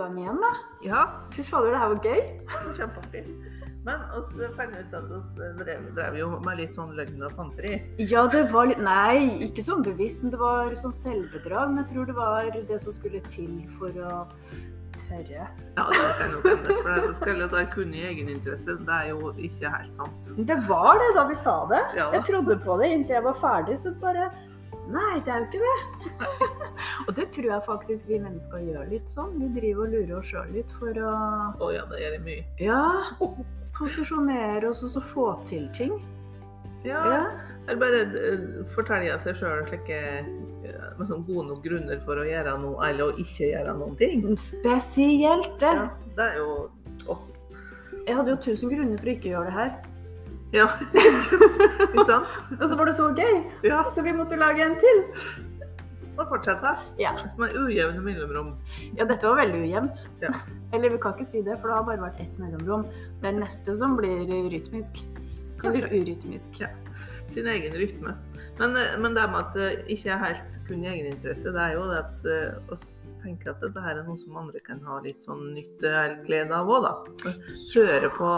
gang igjen, da. Ja, Fy fader, det her var gøy. kjempeartig. Men vi fant ut at vi drev, drev jo med litt sånn løgn og fanteri. Ja, det var litt Nei, ikke sånn bevisst, men det var sånn selvbedrag. Men jeg tror det var det som skulle til for å tørre. Ja, det kan jo hende. For det skal jo være kun i egeninteresse. Det er jo ikke helt sant. Det var det da vi sa det. Ja. Jeg trodde på det inntil jeg var ferdig, så bare Nei, det er jo ikke det. og det tror jeg faktisk vi mennesker gjør litt sånn. Vi driver og lurer oss sjøl litt for å Å ja, det gjør det mye. Ja, posisjonere oss og så få til ting. Ja, Ja. eller bare fortelle forteller seg sjøl slike eh, med sånn gode nok grunner for å gjøre noe, eller å ikke gjøre noen ting. Spesielt det. Ja, det er jo Åh, Jeg hadde jo tusen grunner for å ikke gjøre det her. ja. Ikke sant? Og så var det så gøy, Ja, så vi måtte lage en til. Og fortsette. Ja. Med ujevne mellomrom. Ja, dette var veldig ujevnt. Ja. Eller vi kan ikke si det, for det har bare vært ett mellomrom. Det er neste som blir rytmisk. Eller urytmisk. Sin egen rytme. Men, eh, men det med at det ikke er helt kun egeninteresse, det er jo det at eh, oss tenker at dette er noe som andre kan ha litt sånn nytte eller glede av òg, da. Høre på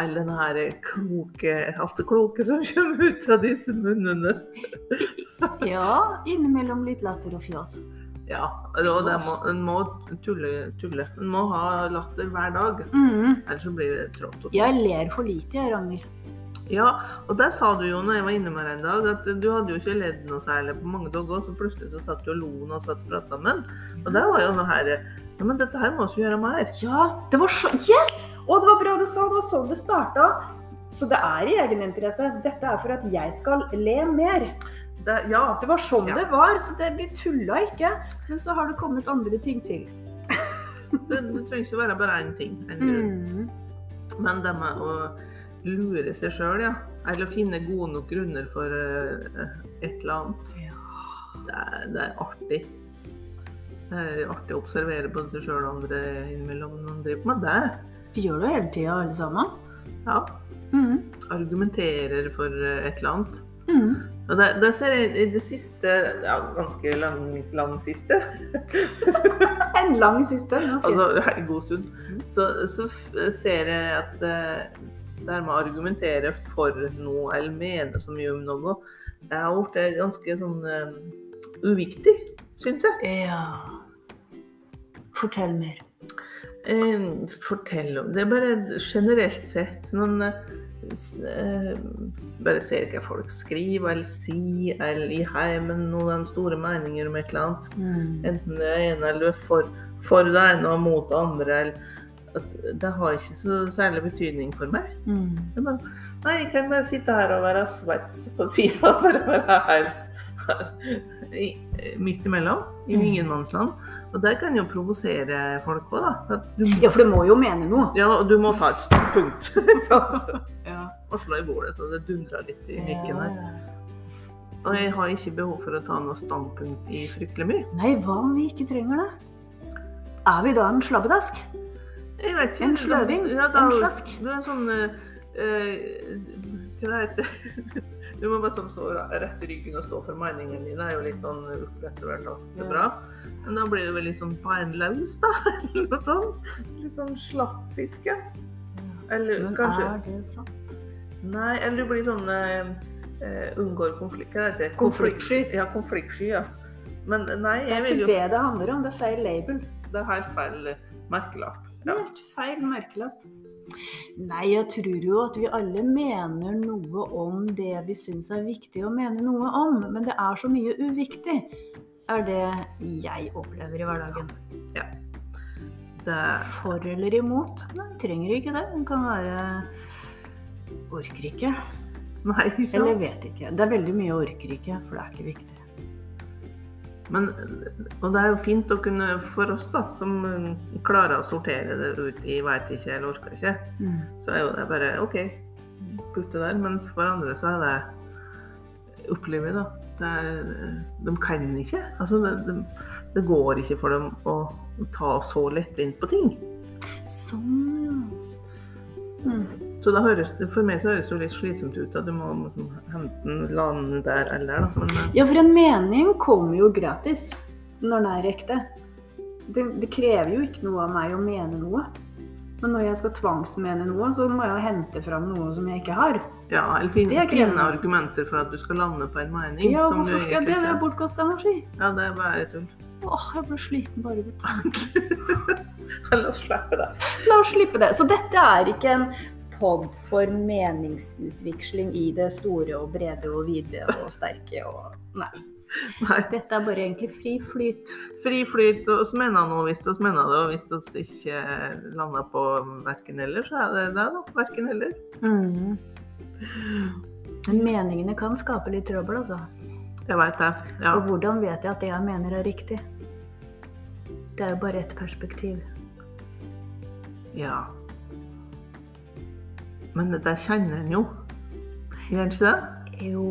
all den her kloke, alt det kloke som kommer ut av disse munnene. Ja, innimellom litt latter og fjas. Ja, og det må, en må tulle, tulle. En må ha latter hver dag, Mm. ellers så blir det trått. Jeg ler for lite, jeg, Ragnhild. Ja, og det sa du jo når jeg var inne med deg en dag, at du hadde jo ikke ledd noe særlig på mange dager, så plutselig så satt du og lo og satt og pratet sammen. Og det var jo noe her Ja, men dette her må vi gjøre mer. Ja, det var så Yes! Og det var bra du sa det, var sånn det starta. Så det er i egeninteresse. Dette er for at jeg skal le mer. Det, ja. Det var sånn Ja. det var, så det, vi tulla ikke. Men så har det kommet andre ting til. Det, det trenger ikke være bare én ting. En grunn. Mm. Men det med å lure seg sjøl, ja. Eller å finne gode nok grunner for uh, et eller annet. Det er, det er artig. Det er artig å observere både seg sjøl og andre innimellom når man driver med det. Vi gjør det hele tida, alle sammen. Ja. Mm. Argumenterer for eh, et eller annet. Mm. Og det, det ser jeg i det siste, ja, ganske lang, lang siste, En lang siste. ok. altså en god stund, Mm. så, så ser jeg at eh, det her med å argumentere for noe, eller mene så mye om noe, det har blitt ganske sånn eh, uviktig, syns jeg. Ja. Fortell mer. Eh, fortell om Det er bare generelt sett noen eh, eh, Bare ser hva folk skriver eller sier, eller i heimen noen store meninger om et eller annet. Mm. Enten det er ene eller du er for, for det ene og mot det andre. Eller, at det har ikke så særlig betydning for meg. Mm. Jeg bare, nei, jeg kan bare sitte her og være svets på sida. Bare være helt i, midt imellom, i Mm. ingenmannsland. Og det kan jo provosere folk òg, da. Du, Ja, for det må jo mene noe. ja, og du må ta et standpunkt. Ja. og slå i bordet så det dundrer litt i mikken her. Og jeg har ikke behov for å ta noe standpunkt i fryktelig mye. Nei, hva om vi ikke trenger det? Er vi da en slabbedask? Jeg vet ikke. En sløving? Ja, da, En slask? Du er en sånn eh, uh, Hva det heter Du må bare sånn stå rett i ryggen og stå for meningen din. Det er jo litt sånn rett og det er bra. Men da blir du vel litt sånn beinløs, da? Eller noe sånt. Litt sånn slappfiske. Eller Men kanskje er det sant? Nei, eller du blir sånn uh, eh, Unngår konflikt. Hva heter det? Konfliktsky. Ja, konfliktsky, ja. Men nei, Det jeg er vil ikke jo det det handler om, det er feil label. Det er helt feil eh, merkelapp. Ja. Helt feil merkelapp. Nei, jeg tror jo at vi alle mener noe om det vi syns er viktig å mene noe om, men det er så mye uviktig, er det jeg opplever i hverdagen. Det For eller imot? Nei, trenger ikke det. Den kan være orker ikke. Nei? Eller vet ikke. Det er veldig mye orker ikke, for det er ikke viktig. Men, og det er jo fint å kunne, for oss da, som eh, klarer å sortere det ut i veit ikke eller orker ikke, Mm. så er jo det bare OK, putt det der. Mens for andre så er det opplever da. Det er, de kan ikke. Altså, det, det, det går ikke for dem å ta så lettvint på ting. Sånn, ja. Mm. Så da høres, for meg så høres det jo litt slitsomt ut at du må den, la den der eller. Da. Men, eh, Ja, for en mening kommer jo gratis når den er ekte. Det, det krever jo ikke noe av meg å mene noe. Men når jeg skal tvangsmene noe, så må jeg hente fram noe som jeg ikke har. Ja, eller finne, er argumenter for at du skal lande på en mening. Ja, som hvorfor skal jeg det? Det er bortkasta energi. Ja, det er bare tull. Åh, jeg ble sliten bare ved tanken. La oss slippe det. La oss slippe det. Så dette er ikke en pod for meningsutveksling i det store og brede og vide og sterke og Nei. Nei. Dette er bare egentlig fri flyt. Fri flyt, og så mener noe hvis vi mener det, og hvis vi ikke lander på verken eller, så er det det, da. Verken eller. Mm. Men meningene kan skape litt trøbbel, altså. Jeg veit det. Ja. Og hvordan vet jeg at det jeg mener er riktig? Det er jo bare ett perspektiv. ja. Men det kjenner en jo. Gjør en ikke det? Jo.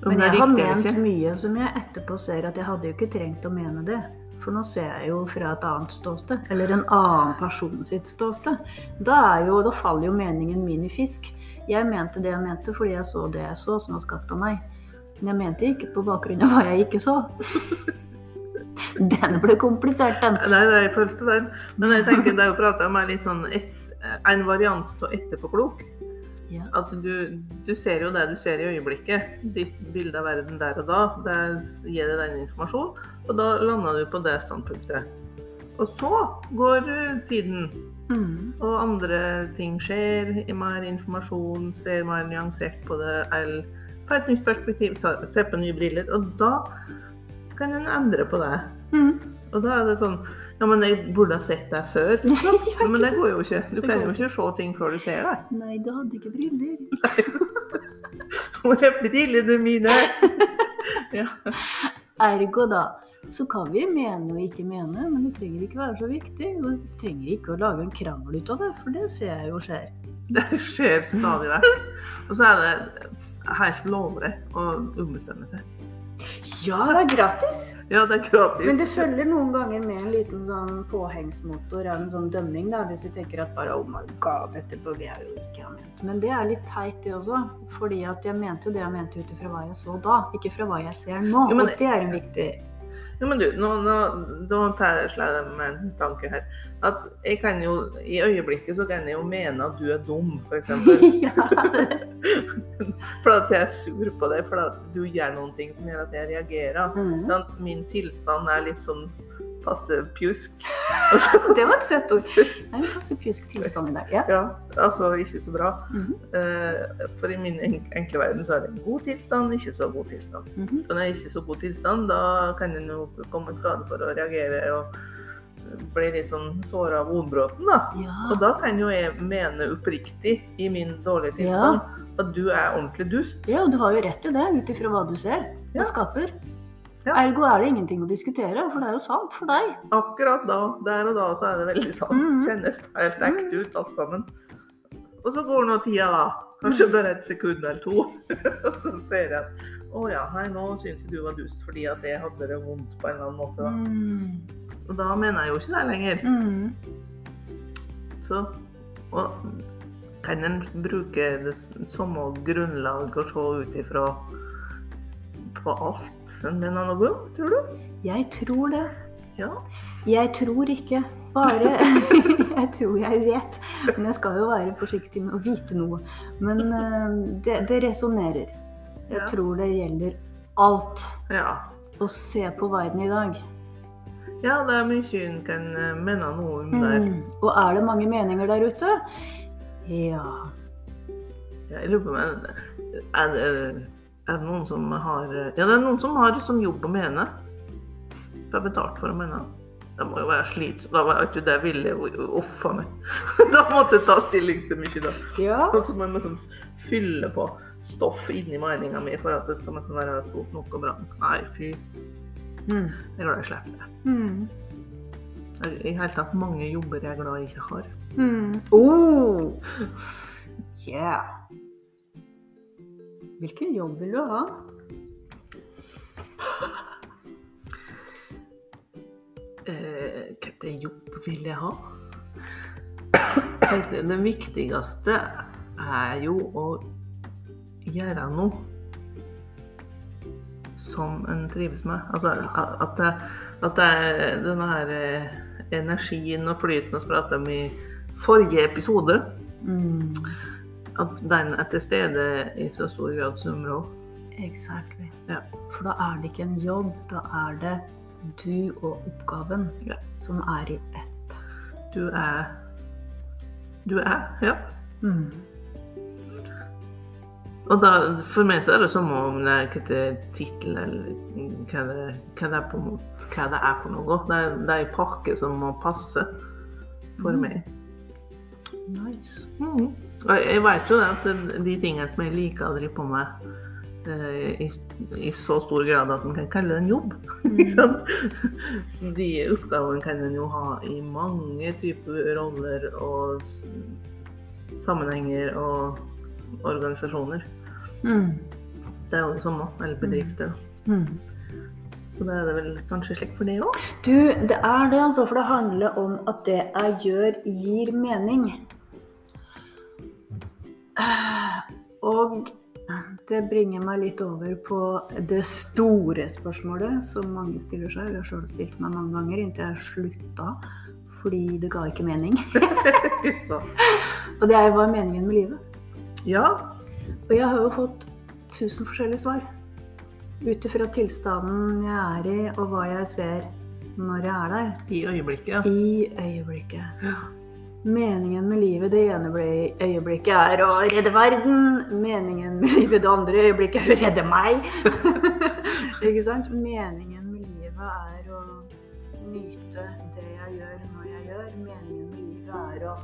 Om Men jeg har ment mye som jeg etterpå ser at jeg hadde jo ikke trengt å mene det. For nå ser jeg jo fra et annet ståsted, eller en annen person sitt ståsted. Da, er jo, da faller jo meningen min i fisk. Jeg mente det jeg mente fordi jeg så det jeg så, som var skapt av meg. Men jeg mente ikke på bakgrunn av hva jeg ikke så. Den ble komplisert, den. Nei, nei, jeg følte den. Men jeg tenker det å prate om er litt sånn et, en variant av etterpåklok. Ja. At du, du ser jo det du ser i øyeblikket. Ditt bilde av verden der og da. Det gir deg den informasjonen, og da lander du på det standpunktet. Og så går eh, tiden, Mm. og andre ting skjer. Mer informasjon, ser mer nyansert på det. Eller får et nytt perspektiv, tepper nye briller. Og da kan en endre på det. Mm. Og da er det sånn Ja, men jeg burde ha sett deg før. Liksom. Ja, men det går jo ikke. Du pleier jo ikke å se ting før du ser deg. Nei, du hadde ikke briller. Hvor er brillene mine? Ja. Ergo, da, så kan vi mene og ikke mene, men det trenger ikke være så viktig. Og vi trenger ikke å lage en krangel ut av det, for det ser jeg jo skjer. Det skjer stadig vekk. Og så er det helt lovlig å ombestemme seg. Ja, det er gratis! Ja, det er gratis. Men det følger noen ganger med en liten sånn påhengsmotor av en sånn dømming, da, hvis vi tenker at bare oh my god, dette burde jeg jo ikke ha ment. Men det er litt teit, det også. Fordi at jeg mente jo det jeg mente ut ifra hva jeg så da, ikke fra hva jeg ser nå. Jo, men- Og det er en viktig Jo, men du, nå, nå, nå tar jeg slår jeg med en tanke her. At jeg kan jo, i øyeblikket så kan jeg jo mene at du er dum, f.eks. For at jeg er sur på deg, for at du gjør noen ting som gjør at jeg reagerer. mm. Min tilstand er litt sånn passe pjusk. Det var et søtt ord. Det en passe pjusk tilstand i dag. Ja. Ja, altså ikke så bra. Mhm. Eh, For i min enkle verden så er det en god tilstand, ikke så god tilstand. Mhm. Så når jeg er ikke så god tilstand, da kan en jo komme i skade for å reagere og bli litt sånn såra av ordbråten, da. ja. Og da kan jo jeg mene oppriktig i min dårlige tilstand at du er ordentlig dust. Ja, og du har jo rett i det, ut ifra hva du ser Ja. og skaper. Ja. Ergo er det ingenting å diskutere, for det er jo sant for deg. Akkurat da, der og da, så er det veldig sant. Mhm. Kjennes helt ekte ut alt sammen. Og så går nå tida, da. Kanskje bare et sekund eller to. og så ser jeg at å ja, nei, nå syns jeg du var dust fordi at jeg hadde det vondt på en eller annen måte. da. Mm. Og da mener jeg jo ikke det lenger. Mm. Så og kan en bruke det samme grunnlag å se ut ifra på alt en mener noe tror du? Jeg tror det. Ja. Jeg tror ikke. Bare Jeg tror jeg vet. Men jeg skal jo være forsiktig med å vite noe. Men eh, det, det resonnerer. Jeg Ja. tror det gjelder alt. ja. Å se på verden i dag. Ja, det er mye en kan eh, mene noe om der. Mm. Og er det mange meninger der ute? Ja. Jeg lurer på om det, er det noen som har Ja, det er noen som har som jobb å mene. Får betalt for å mene. Det må jo være slitsomt. Da var ikke det jeg ville. Uff a meg. Da måtte jeg ta stilling til mye, da. Ja. Og så må jeg liksom fylle på stoff inni meninga mi for at det skal liksom være stort nok og bra. Nei, fy. Mm. Jeg er glad jeg slipper det. Mm. Det er I hele tatt mange jobber jeg er glad jeg ikke har. Mm. Oh. Yeah. Hvilken jobb vil du ha? Eh, Hvilken jobb vil jeg ha? Det viktigste er jo å gjøre noe som en trives med. Altså at det, at det er denne her eh, energien og flyten vi pratet om i forrige episode, Mm. At den er til stede i så stor grad som råd. Exactly. Ja. For da er det ikke en jobb, da er det du og oppgaven Ja. som er i ett. Du er Du er, ja. Mm. Og da, for meg så er det som om det er ikke tittel eller hva det, hva, det er på, hva det er for noe. Det er, en pakke som må passe for Mm. meg. Nice. Mm. Jeg vet jo det at de tingene som jeg liker aldri på med eh, i, i så stor grad at en kan kalle det en jobb. Ikke sant? De oppgavene kan en jo ha i mange typer roller og sammenhenger og organisasjoner. Mm. Det er jo det samme. Eller bedrifter. Mm. Så da er det vel kanskje slik for det òg? Du, det er det, altså. For det handler om at det jeg gjør, gir mening. Og det bringer meg litt over på det store spørsmålet som mange stiller seg. Jeg har sjøl stilt meg mange ganger inntil jeg slutta fordi det ga ikke mening. Og det er hva er meningen med livet? Ja. Og jeg har jo fått tusen forskjellige svar. Ut ifra tilstanden jeg er i, og hva jeg ser når jeg er der. I øyeblikket. I øyeblikket. Meningen med livet det ene øyeblikket er å redde verden. Meningen med livet det andre øyeblikket er å redde meg. Ikke sant? Meningen med livet er å nyte det jeg gjør når jeg gjør. Meningen med livet er å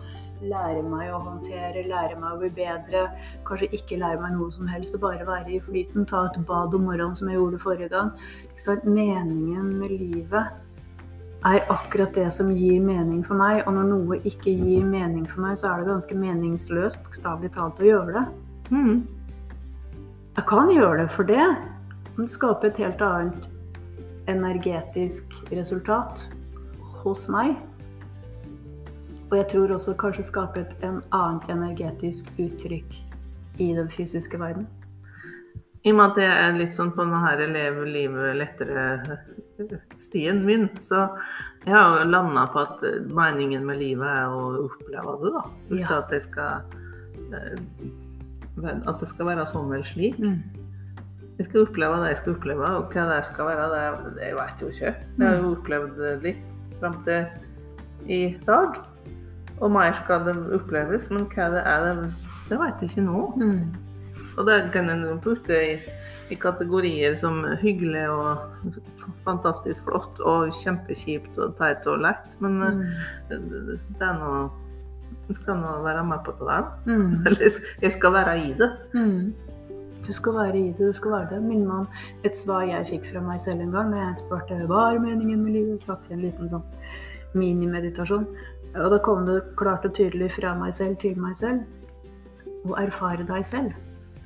lære meg å håndtere, lære meg å bli bedre. Kanskje ikke lære meg noe som helst, og bare være i flyten. Ta et bad om morgenen som jeg gjorde forrige gang. Ikke sant? Meningen med livet er akkurat det som gir mening for meg. Og når noe ikke gir mening for meg, så er det ganske meningsløst, bokstavelig talt, å gjøre det. Mm. Jeg kan gjøre det for det, men skaper et helt annet energetisk resultat hos meg. Og jeg tror også kanskje skaper et en annet energetisk uttrykk i den fysiske verden. I og med at det er litt sånn på denne her leve livet lettere-stien min, så jeg har landa på at meningen med livet er å oppleve det, da. Ja. at det skal eh, At det skal være sånn eller slik. Jeg skal oppleve det jeg skal oppleve, og hva det skal være, det, det vet jo ikke. Jeg har jo opplevd det litt fram til i dag. Og mer skal det oppleves, men hva det er, det, det vet jeg ikke nå. Mm. Og det kan en putte i, i kategorier som hyggelig og fantastisk flott og kjempekjipt og teit og lett, men Mm. det, er noe Jeg skal nå være med på det der. da. Mm. Eller jeg skal være i det. Mm. Du skal være i det, du skal være det. Minner meg om et svar jeg fikk fra meg selv en gang da jeg spurte hva er meningen med livet. Satt i en liten sånn minimeditasjon. Og da kom det klart og tydelig fra meg selv til meg selv. Å erfare deg selv.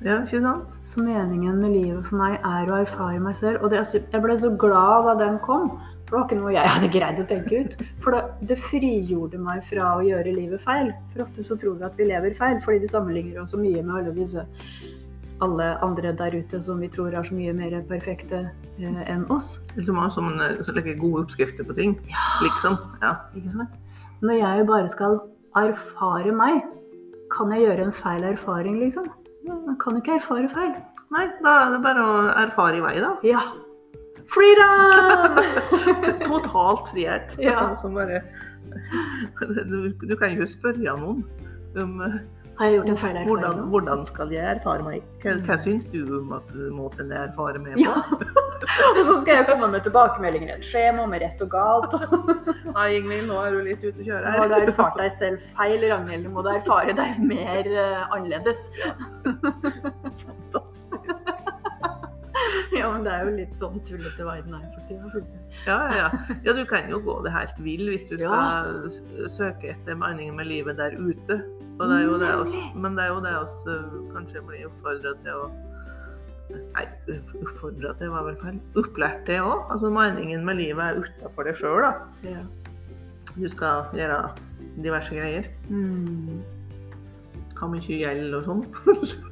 Ja, ikke sant? Så meningen med livet for meg er å erfare meg selv. Og det, jeg ble så glad da den kom. For det var ikke noe jeg hadde greid å tenke ut. For det, det frigjorde meg fra å gjøre livet feil. For ofte så tror vi at vi lever feil, fordi vi sammenligner oss så mye med alle disse alle andre der ute som vi tror er så mye mer perfekte eh, enn oss. Som har sånne gode oppskrifter på ting. Liksom. Ja. Ikke sant? Når jeg bare skal erfare meg, kan jeg gjøre en feil erfaring, liksom? Man kan ikke erfare feil. Nei, da er det bare å erfare i vei, da. Ja. Freedom! Totalt frihet. Ja. Som bare du, du kan jo spørre noen om eh, Har jeg gjort en feil hvordan, erfaring hvordan skal jeg erfare meg? Hva, hva syns du om at måten jeg erfarer meg på? Ja. Og så skal jeg komme med tilbakemeldinger, i et skjema med rett og galt. Nei, Ingvild, nå er du litt ute å kjøre Har du her. erfart deg selv feil, Ragnhild, må du erfare deg mer uh, annerledes. Fantastisk. Ja, men det er jo litt sånn tullete verden her for tida, syns jeg. Ja, ja, ja. du kan jo gå det helt vill hvis du skal ja. søke etter meningen med livet der ute. Det jo det også, men det er jo det oss eh, kanskje blir oppfordra til å Nei, oppfordra til var vel feil. Opplært til òg. Altså meningen med livet er utafor deg sjøl, da. Ja. Du skal gjøre diverse greier. Mm. Ha mye gjeld og sånn.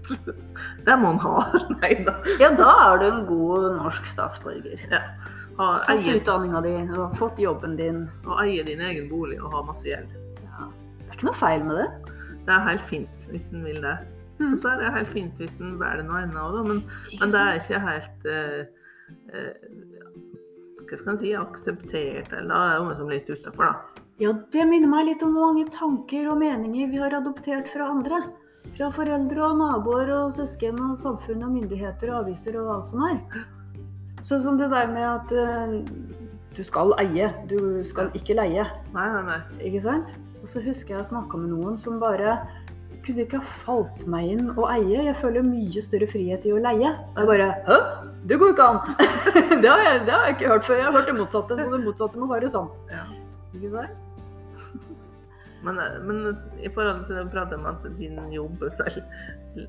det må en ha. Nei da. Ja, da er du en god norsk statsborger. Ha, Tatt eie, utdanninga di fått jobben din. Og eie din egen bolig og ha masse gjeld. Ja. Det er ikke noe feil med det. Det er helt fint hvis en vil det. Mm. Så er det helt fint hvis en velger noe annet òg, men, men det er ikke helt uh, uh, Hva skal en si akseptert, eller da er det noe som litt utafor, da. Ja, det minner meg litt om hvor mange tanker og meninger vi har adoptert fra andre. Fra foreldre og naboer og søsken og samfunn og myndigheter og aviser og alt som er. Sånn som det der med at uh, du skal eie, du skal ikke leie. Nei, nei, nei. Ikke sant? Og så husker jeg å snakke med noen som bare kunne ikke ha falt meg inn å eie. Jeg føler mye større frihet i å leie. Og jeg bare Hæ? Det går ikke an! det, har jeg, det har jeg ikke hørt før. Jeg har hørt det motsatte, så det motsatte må være sant. Ja. Ikke sant? Men, men i forhold til det å prate om at din jobb,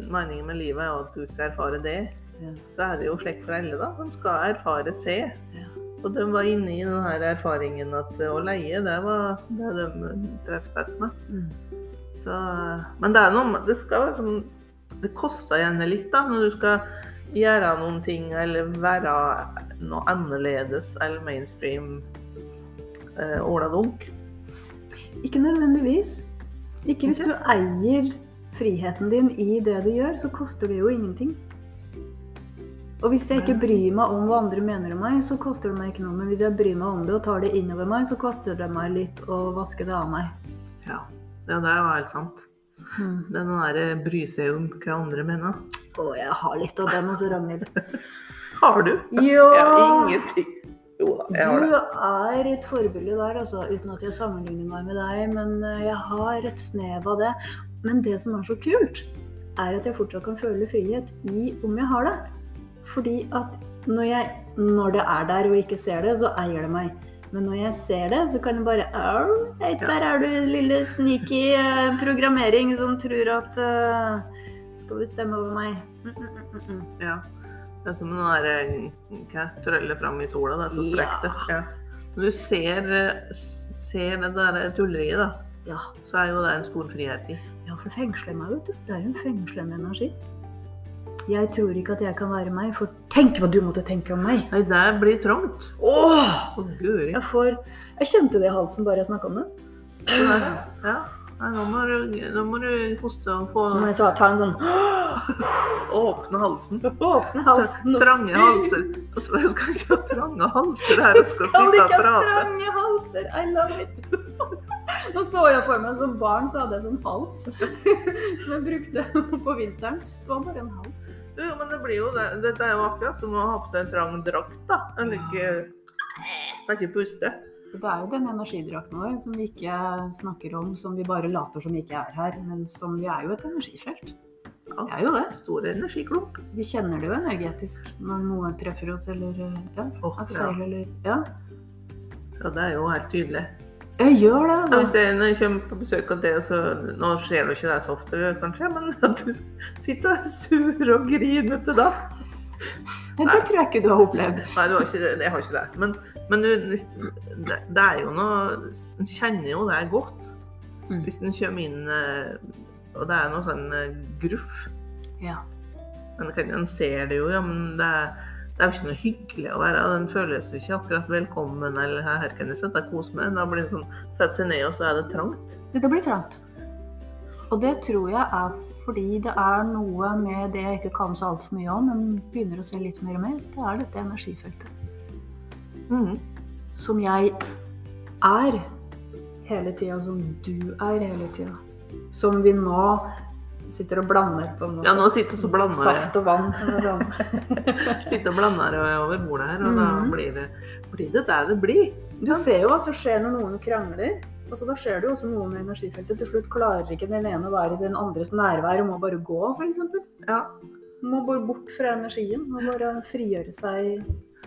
meningen med livet er at du skal erfare det, Ja. så er det jo slekt for alle, da. De skal erfare se. Ja. Og de var inne i denne erfaringen at å leie, det var det de treffes best med. Mm. Så, men det er noe Det skal liksom Det koster gjerne litt, da, når du skal gjøre noen ting eller være noe annerledes eller mainstream eh, åladunk. Ikke nødvendigvis. Ikke hvis du eier friheten din i det du gjør, så koster det jo ingenting. Og hvis jeg ikke bryr meg om hva andre mener om meg, så koster det meg ikke noe. Men hvis jeg bryr meg om det og tar det innover meg, så koster det meg litt å vaske det av meg. Ja, det er jo helt sant. Mm. Den der bry seg om hva andre mener. Å, jeg har litt av den hos Ragnhild. Har du? Ja! Jeg har ingenting. Jo da, jeg har Du er et forbilde der, altså, uten at jeg sammenligner meg med deg. Men eh, jeg har et snev av det. Men det som er så kult, er at jeg fortsatt kan føle frihet i om jeg har det. Fordi at når, jeg, når det er der og ikke ser det, så eier det meg. Men når jeg ser det, så kan jeg bare hei, der er du, lille sneaky eh, programmering som tror at uh, skal bestemme over meg. Mm, mm, mm. Ja. Det er som den der hva, trøller fram i sola, det er så sprekt det. Ja. Når du ser, eh, ser det der tulleriet, da, Ja. så er jo det en stor frihet i. Ja, for fengsler meg, vet du. Det er jo en fengslende energi. Jeg tror ikke at jeg kan være meg, for tenk hva du måtte tenke om meg. Nei, det blir trangt. Åh! Å, guri. Jeg får Jeg kjente det i halsen bare jeg snakka om det. Det. Ja. Nei, nå må du, nå må du hoste og få Når jeg så ta en sånn åpne halsen. Åpne halsen og Trange halser. Og jeg skal ikke ha trange halser her og skal Skal sitte og prate. Skal ikke ha trange halser. I love it. Nå så jeg for meg som barn så hadde jeg sånn hals som jeg brukte på vinteren. Det var bare en hals. Jo, men det blir jo det. Dette er jo akkurat som å ha på seg en trang drakt, da. En ikke Kan ikke puste. Det er jo den energidrakten vår som vi ikke snakker om, som vi bare later som ikke er her, men som vi er jo et energifelt. Ja, Det er jo det. Stor energiklump. Vi kjenner det jo energetisk når noe treffer oss eller ja, Åh, er feil eller Ja. Ja, det er jo helt tydelig. Jeg gjør det, Så hvis altså. det, en kommer på besøk av det, så Nå skjer det ikke det så ofte, kanskje, men at du sitter og er sur og grinete da. Men det tror jeg ikke du har opplevd. Nei, det har ikke det. Jeg har ikke det. Men, men du, det, det er jo noe En kjenner jo det godt. Mm. Hvis en kommer inn eh, og det er noe sånn eh, gruff. Ja. Men en ser det jo, ja, men det er, det er jo ikke noe hyggelig å være. Den føles jo ikke akkurat velkommen eller her, kan jeg sitte og kose meg. Da blir det sånn, sette seg ned, og så er det trangt. Det blir trangt. Og det tror jeg er fordi det er noe med det jeg ikke kan så altfor mye om, men begynner å se litt mer og mer. Det er dette energifeltet. Mm. Som jeg er hele tida, som du er hele tida. Som vi nå sitter og blander på en måte. Ja, nå sitter vi og blander Saft og vann. sånn. sitter og blander over bordet her, og da Mhm. blir det, blir det der det blir. Du ser jo hva som skjer når noen krangler. Altså, da skjer det jo også noe med energifeltet. Til slutt klarer ikke den ene å være i den andres nærvær og må bare gå, f.eks. Ja. Må bare bort fra energien. Må bare frigjøre seg.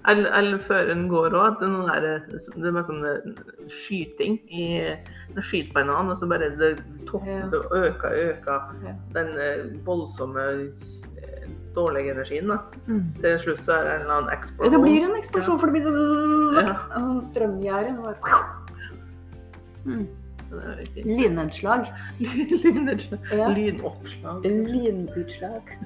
Eller, eller før en går òg, at det er det er bare sånn eh, skyting i En skyter på en annen, og så bare det topper og øker og øker Ja. den eh, voldsomme eh, dårlige energien. da. Til slutt så er det en eller annen eksplosjon. det blir en eksplosjon, for det blir sånn Ja. strømgjerde. Mm. Lynnedslag. Lynnedslag. Ja. Lynoppslag. Lynutslag.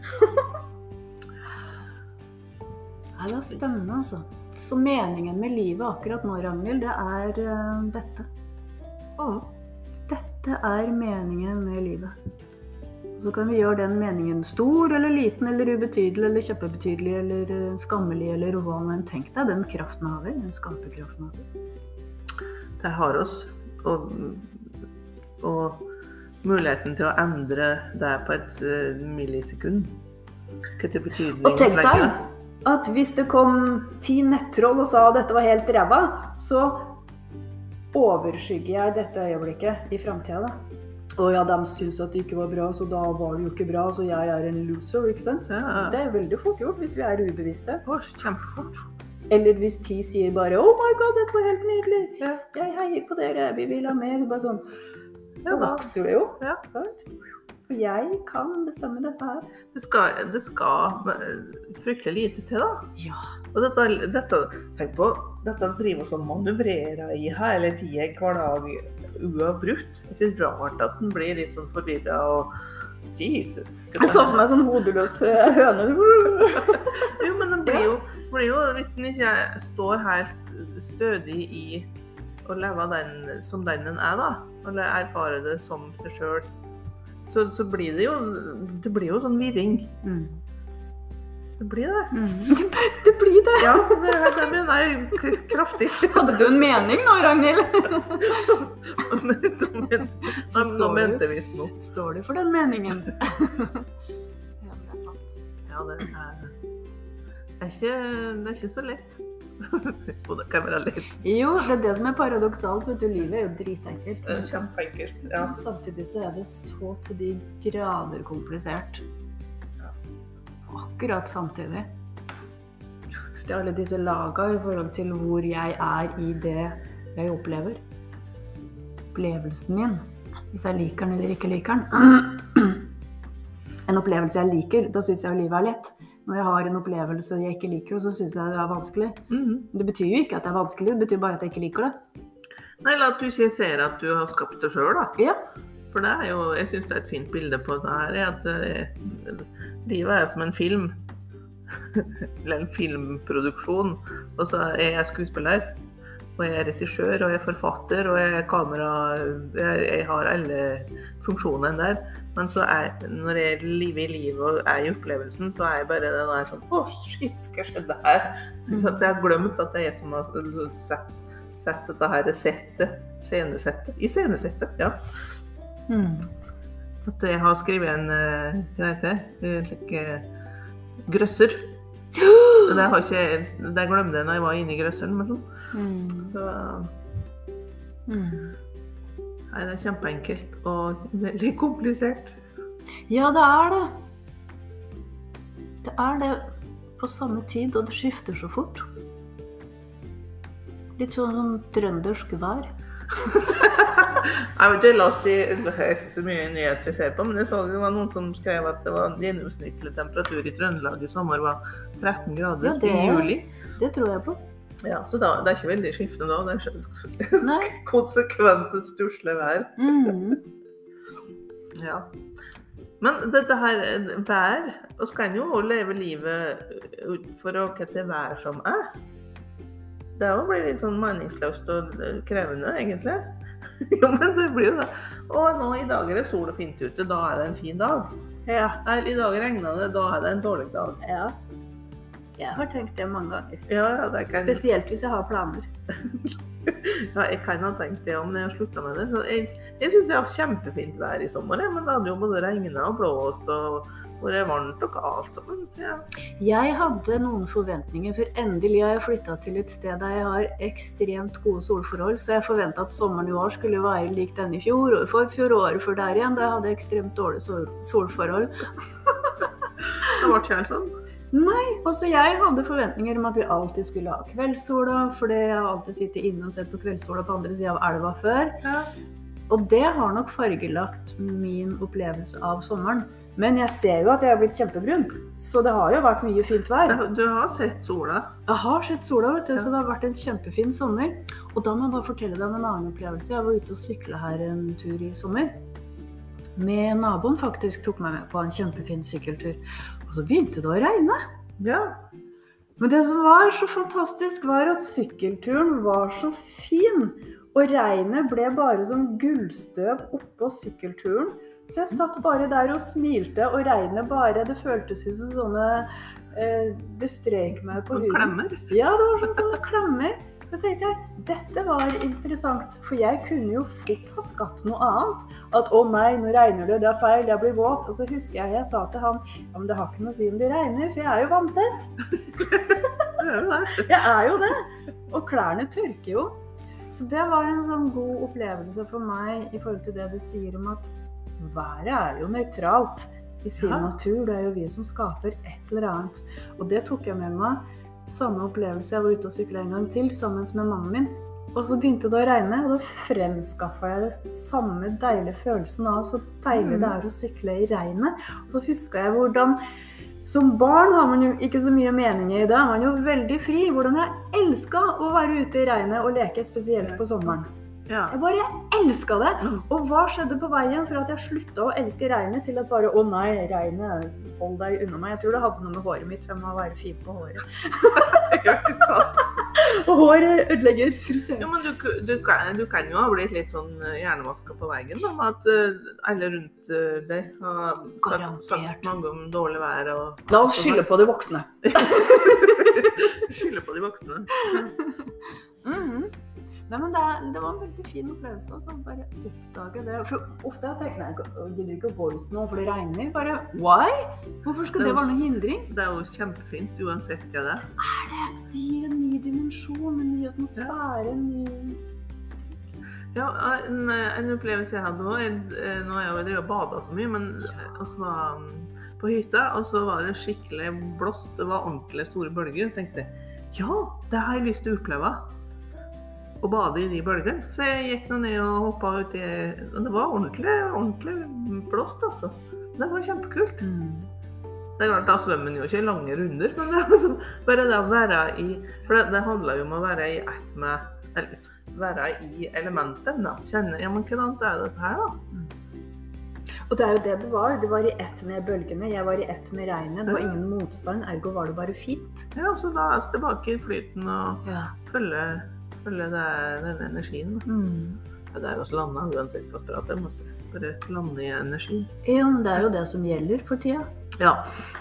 Nei, det er spennende, altså. Så meningen med livet akkurat nå, Ragnhild, det er uh, dette. Oh. Dette er meningen med livet. Så kan vi gjøre den meningen stor eller liten eller ubetydelig eller kjempebetydelig eller eh, skammelig eller hva nå enn. Tenk deg den kraften har vi. Den skaperkraften har vi. Det har oss. Og, og muligheten til å endre det på et eh, millisekund. Hva til betydning Og tenk deg at hvis det kom ti nettroll og sa at dette var helt ræva, så overskygger jeg dette øyeblikket i framtida, da. Og ja, de syns at det ikke var bra, så da var det jo ikke bra, så jeg er en loser, ikke sant? Ja. Det er veldig fort gjort hvis vi er ubevisste. Å, kjempefort. Eller hvis ti sier bare 'Oh my God, dette var helt nydelig'. Ja. Jeg heier på dere, vi vil ha mer. Bare sånn. Da ja, vokser det jo. Ja. For jeg kan bestemme dette her. Det skal, det skal eh, fryktelig lite til, da. Ja. Og dette, dette, tenk på, dette driver oss og manøvrerer i hele tida hver dag uavbrutt. Det er ikke rart at den blir litt sånn forvirra og Jesus. Jeg så for meg sånn hodeløs høne. Jo, men den blir jo, blir jo Hvis den ikke står helt stødig i å leve den som den den er, da, eller erfare det som seg sjøl, så, så blir det jo Det blir jo sånn virring. Mm. Det blir det. Mm. Det blir det. Ja, det, det mener jeg kraftig. Hadde du en mening nå, Ragnhild? Nå mente vi noe. står du for den meningen? Ja, det er sant. Ja, det er, er, ikke, det er ikke så lett. Jo, det kan være lett. Jo, det er det som er paradoksalt. vet du, Livet er jo dritenkelt. Kjempeenkelt. Ja. Men samtidig så er det så til de grader komplisert. Ja. Akkurat samtidig. Det er alle disse laga i forhold til hvor jeg er i det jeg opplever. Opplevelsen min. Hvis jeg liker den eller ikke liker den. En opplevelse jeg liker, da syns jeg livet er lett. Når jeg har en opplevelse jeg ikke liker, så syns jeg det er vanskelig. Mhm. Det betyr jo ikke at det er vanskelig, det betyr bare at jeg ikke liker det. Nei, eller at du ikke ser at du har skapt det sjøl, da. Ja. For det er jo, jeg syns det er et fint bilde på det her, er at eh, livet er som en film. Eller en filmproduksjon. Og så er jeg skuespiller. Og jeg er regissør, og jeg er forfatter, og jeg er kamera Jeg, jeg har alle funksjonene der. Men så er, når jeg lever i livet og er i opplevelsen, så er jeg bare den der sånn Å, shit, hva skjedde her? Så at jeg har glemt at det er jeg som har sett, sett dette her settet. Scenesettet. Iscenesettet, ja. Mm. At jeg har skrevet en eh, Hva heter det? Slik eh, grøsser. Det, har ikke, det glemte jeg når jeg var inne i grøsseren. Men sånn. Mm. Så Mm. nei, det er kjempeenkelt og veldig komplisert. Ja, det er det. Det er det på samme tid, og det skifter så fort. Litt sånn som trøndersk vær. Jeg vet ikke, la oss si, jeg så mye nyheter jeg ser på, men jeg så det var noen som skrev at det var gjennomsnittlig temperatur i Trøndelag i sommer var 13 grader Ja, det i juli. Det tror jeg på. Ja, Så da, det er ikke veldig skiftende da. Det er Nei. konsekvent stusslig vær. Mm. Ja. Men dette her vær Vi kan jo leve livet for å hva det vær som er. Det er jo blir litt sånn meningsløst og krevende, egentlig. jo, men det blir jo det. Og nå i dag er det sol og fint ute. Da er det en fin dag. Ja. Eller i dag regner det. Da er det en dårlig dag. ja. Jeg har tenkt det mange ganger. Ja, ja, det kan, Spesielt hvis jeg har planer. ja, jeg kan ha tenkt det om jeg har slutta med det. Så jeg jeg syns jeg har kjempefint vær i sommer, men det hadde jo både regna og blåst og vært varmt og kaldt. Men, ja. Jeg hadde noen forventninger, for endelig har jeg flytta til et sted der jeg har ekstremt gode solforhold, så jeg forventa at sommeren i år skulle være lik den i fjor og i forfjor og året før der igjen, da jeg hadde ekstremt dårlige sol solforhold. Det ble ikke helt sånn. Nei, også jeg hadde forventninger om at vi alltid skulle ha kveldssola, fordi jeg har alltid sittet inne og sett på kveldssola på andre sida av elva før. Ja. Og det har nok fargelagt min opplevelse av sommeren. Men jeg ser jo at jeg er blitt kjempebrun, så det har jo vært mye fint vær. Du har sett sola. Jeg har sett sola, vet du, Ja. så det har vært en kjempefin sommer. Og da må jeg bare fortelle deg om en annen opplevelse. Jeg var ute og sykla her en tur i sommer. Med naboen faktisk tok meg med på en kjempefin sykkeltur. Og så begynte det å regne. Ja. Men det som var så fantastisk, var at sykkelturen var så fin. Og regnet ble bare som gullstøv oppå sykkelturen. Så jeg satt bare der og smilte, og regnet bare Det føltes ut som sånne eh, Du strek meg på huden. klemmer. Ja, det var som sånne klemmer. Da tenkte jeg dette var interessant, for jeg kunne jo fort ha skapt noe annet. At å nei, nå regner det, det er feil, jeg blir våt. Og så husker jeg jeg sa til han ja, men det har ikke noe å si om det regner, for jeg er jo vanntett. Jeg er jo det. Og klærne tørker jo. Så det var en sånn god opplevelse for meg i forhold til det du sier om at været er jo nøytralt i sin Ja. natur. Det er jo vi som skaper et eller annet. Og det tok jeg med meg. Samme opplevelse. Jeg var ute og sykla en gang til sammen med mannen min. Og så begynte det å regne, og da fremskaffa jeg det samme deilige følelsen av så deilig Mm. det er å sykle i regnet. Og så huska jeg hvordan som barn har man jo ikke så mye meninger i det. Man er jo veldig fri. Hvordan jeg elska å være ute i regnet og leke, spesielt på sommeren. Ja. Jeg bare elska det. Mm. Og hva skjedde på veien fra at jeg slutta å elske regnet, til at bare å nei, regnet, hold deg unna meg. Jeg tror det hadde noe med håret mitt, for jeg må være fin på håret. Og håret ødelegger Ja, men du, du, kan, du kan jo ha blitt litt sånn eh, hjernevaska på veggen da, med at uh, alle rundt uh, deg har sagt, sagt mange om dårlig vær og La oss skylde på de voksne. skylde på de voksne. Mhm. Nei, men det, er- det var en veldig fin opplevelse. Altså. Bare oppdage det. For ofte har jeg jeg gidder ikke å gå ut nå, for det regner. Bare why? Hvorfor skal Det er det være noe hindring? Det er jo kjempefint uansett hva det er. Det det gir en ny dimensjon, en ny atmosfære, en ny Ja, en, en opplevelse jeg hadde òg Nå har jeg jo drevet og bada så mye, men vi var um, på hytta, og så var det skikkelig blåst. Det var ordentlig store bølger. Jeg tenkte ja, det har jeg lyst til å oppleve. Å bade i de bølgene. Så jeg gikk nå ned og hoppa uti Og det var ordentlig, ordentlig blåst, altså. Det var kjempekult. Det er klart, Da svømmer en jo ikke lange runder, men det er liksom bare det å være i For det, det handler jo om å være i ett med Eller være i elementet. da. Kjenne Ja, men hvordan er dette her, da? Og det er jo det det var. Det var i ett med bølgene, jeg var i ett med regnet. Det var ingen motstand, ergo var det bare fint. Ja, så da er vi tilbake i flyten og Ja. følge, følge det, er den energien. Mm. Det er også landa uansett hva vi prater om. Bare lande i energi. ja, men det er jo det som gjelder for tida. Ja,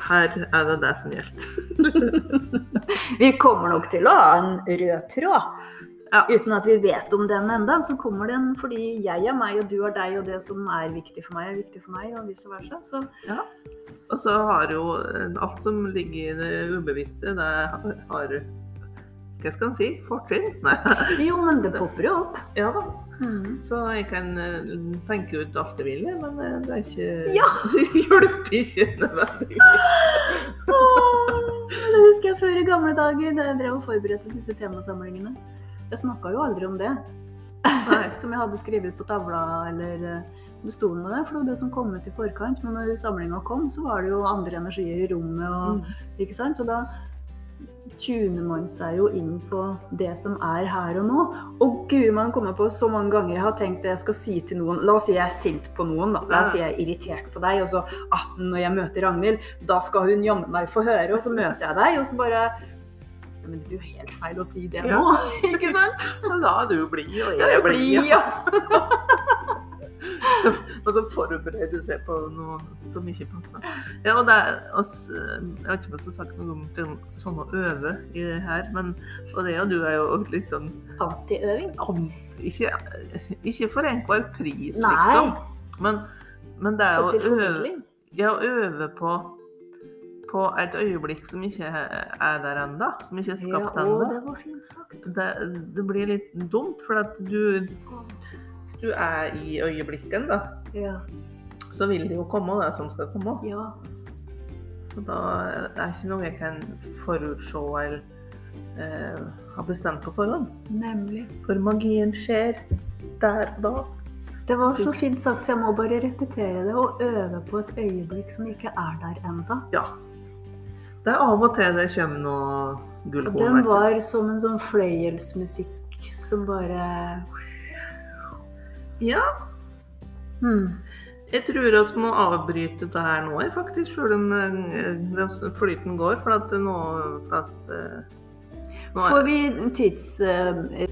her er det det som gjelder. Vi kommer nok til å ha en rød tråd. Ja. Uten at vi vet om den enda, så kommer den fordi jeg er meg, og du er deg, og det som er viktig for meg, er viktig for meg, og vice versa. Så Og så har jo eh, alt som ligger i det ubevisste, det har, har Hva skal en si? Fortrinn? Jo, men det popper jo opp. Ja da. Mm. Så jeg kan eh, tenke ut alt jeg vil, men eh, det er ikke Ja. Det hjelper ikke nødvendigvis. Det husker jeg før i gamle dager, da jeg drev og forberedte disse temasamlingene. Jeg snakka jo aldri om det. Nei. Som jeg hadde skrevet på tavla, eller eh, det sto noe der, for det var det som kom ut i forkant. Men når samlinga kom, så var det jo andre energier i rommet, og, Mm. ikke sant? Og da tuner man seg jo inn på det som er her og nå. Og guri man kommer på så mange ganger jeg har tenkt det jeg skal si til noen La oss si jeg er sint på noen, da. La oss si jeg er irritert på deg, og så ah, når jeg møter Ragnhild, da skal hun jammen meg få høre, og så møter jeg deg, og så bare ja, Men det blir jo helt feil å si det Ja. nå, ikke sant? Da er du blid, og jeg er blid. blid, ja. Og så forberede seg på noe som ikke passer. Ja, og det er, også, jeg har ikke bare sagt noe om sånn å øve i det her, men og det og du er jo litt sånn Antiøving. an- Ikke, ikke for enhver pris, Nei. liksom. Men, men det er å øve, ja, øve på på et øyeblikk som ikke er der ennå, som ikke er skapt ja, ennå. det. Det, det blir litt dumt, for at du Hvis du er i øyeblikken, da, Ja. så vil det jo komme det som skal komme. ja. Så da er det ikke noe jeg kan forutse eller eh, ha bestemt på forhånd. Nemlig. For magien skjer der og da. Det var så fint sagt, så jeg må bare repetere det og øve på et øyeblikk som ikke er der enda. Ja. Det er av og til det kommer noe gullkorn. Den var som en sånn fløyelsmusikk som bare Ja, hmm. jeg tror vi må avbryte det her nå, faktisk, selv om eh, flyten går. For at nå fast, eh, nå er- Får vi tids... eh,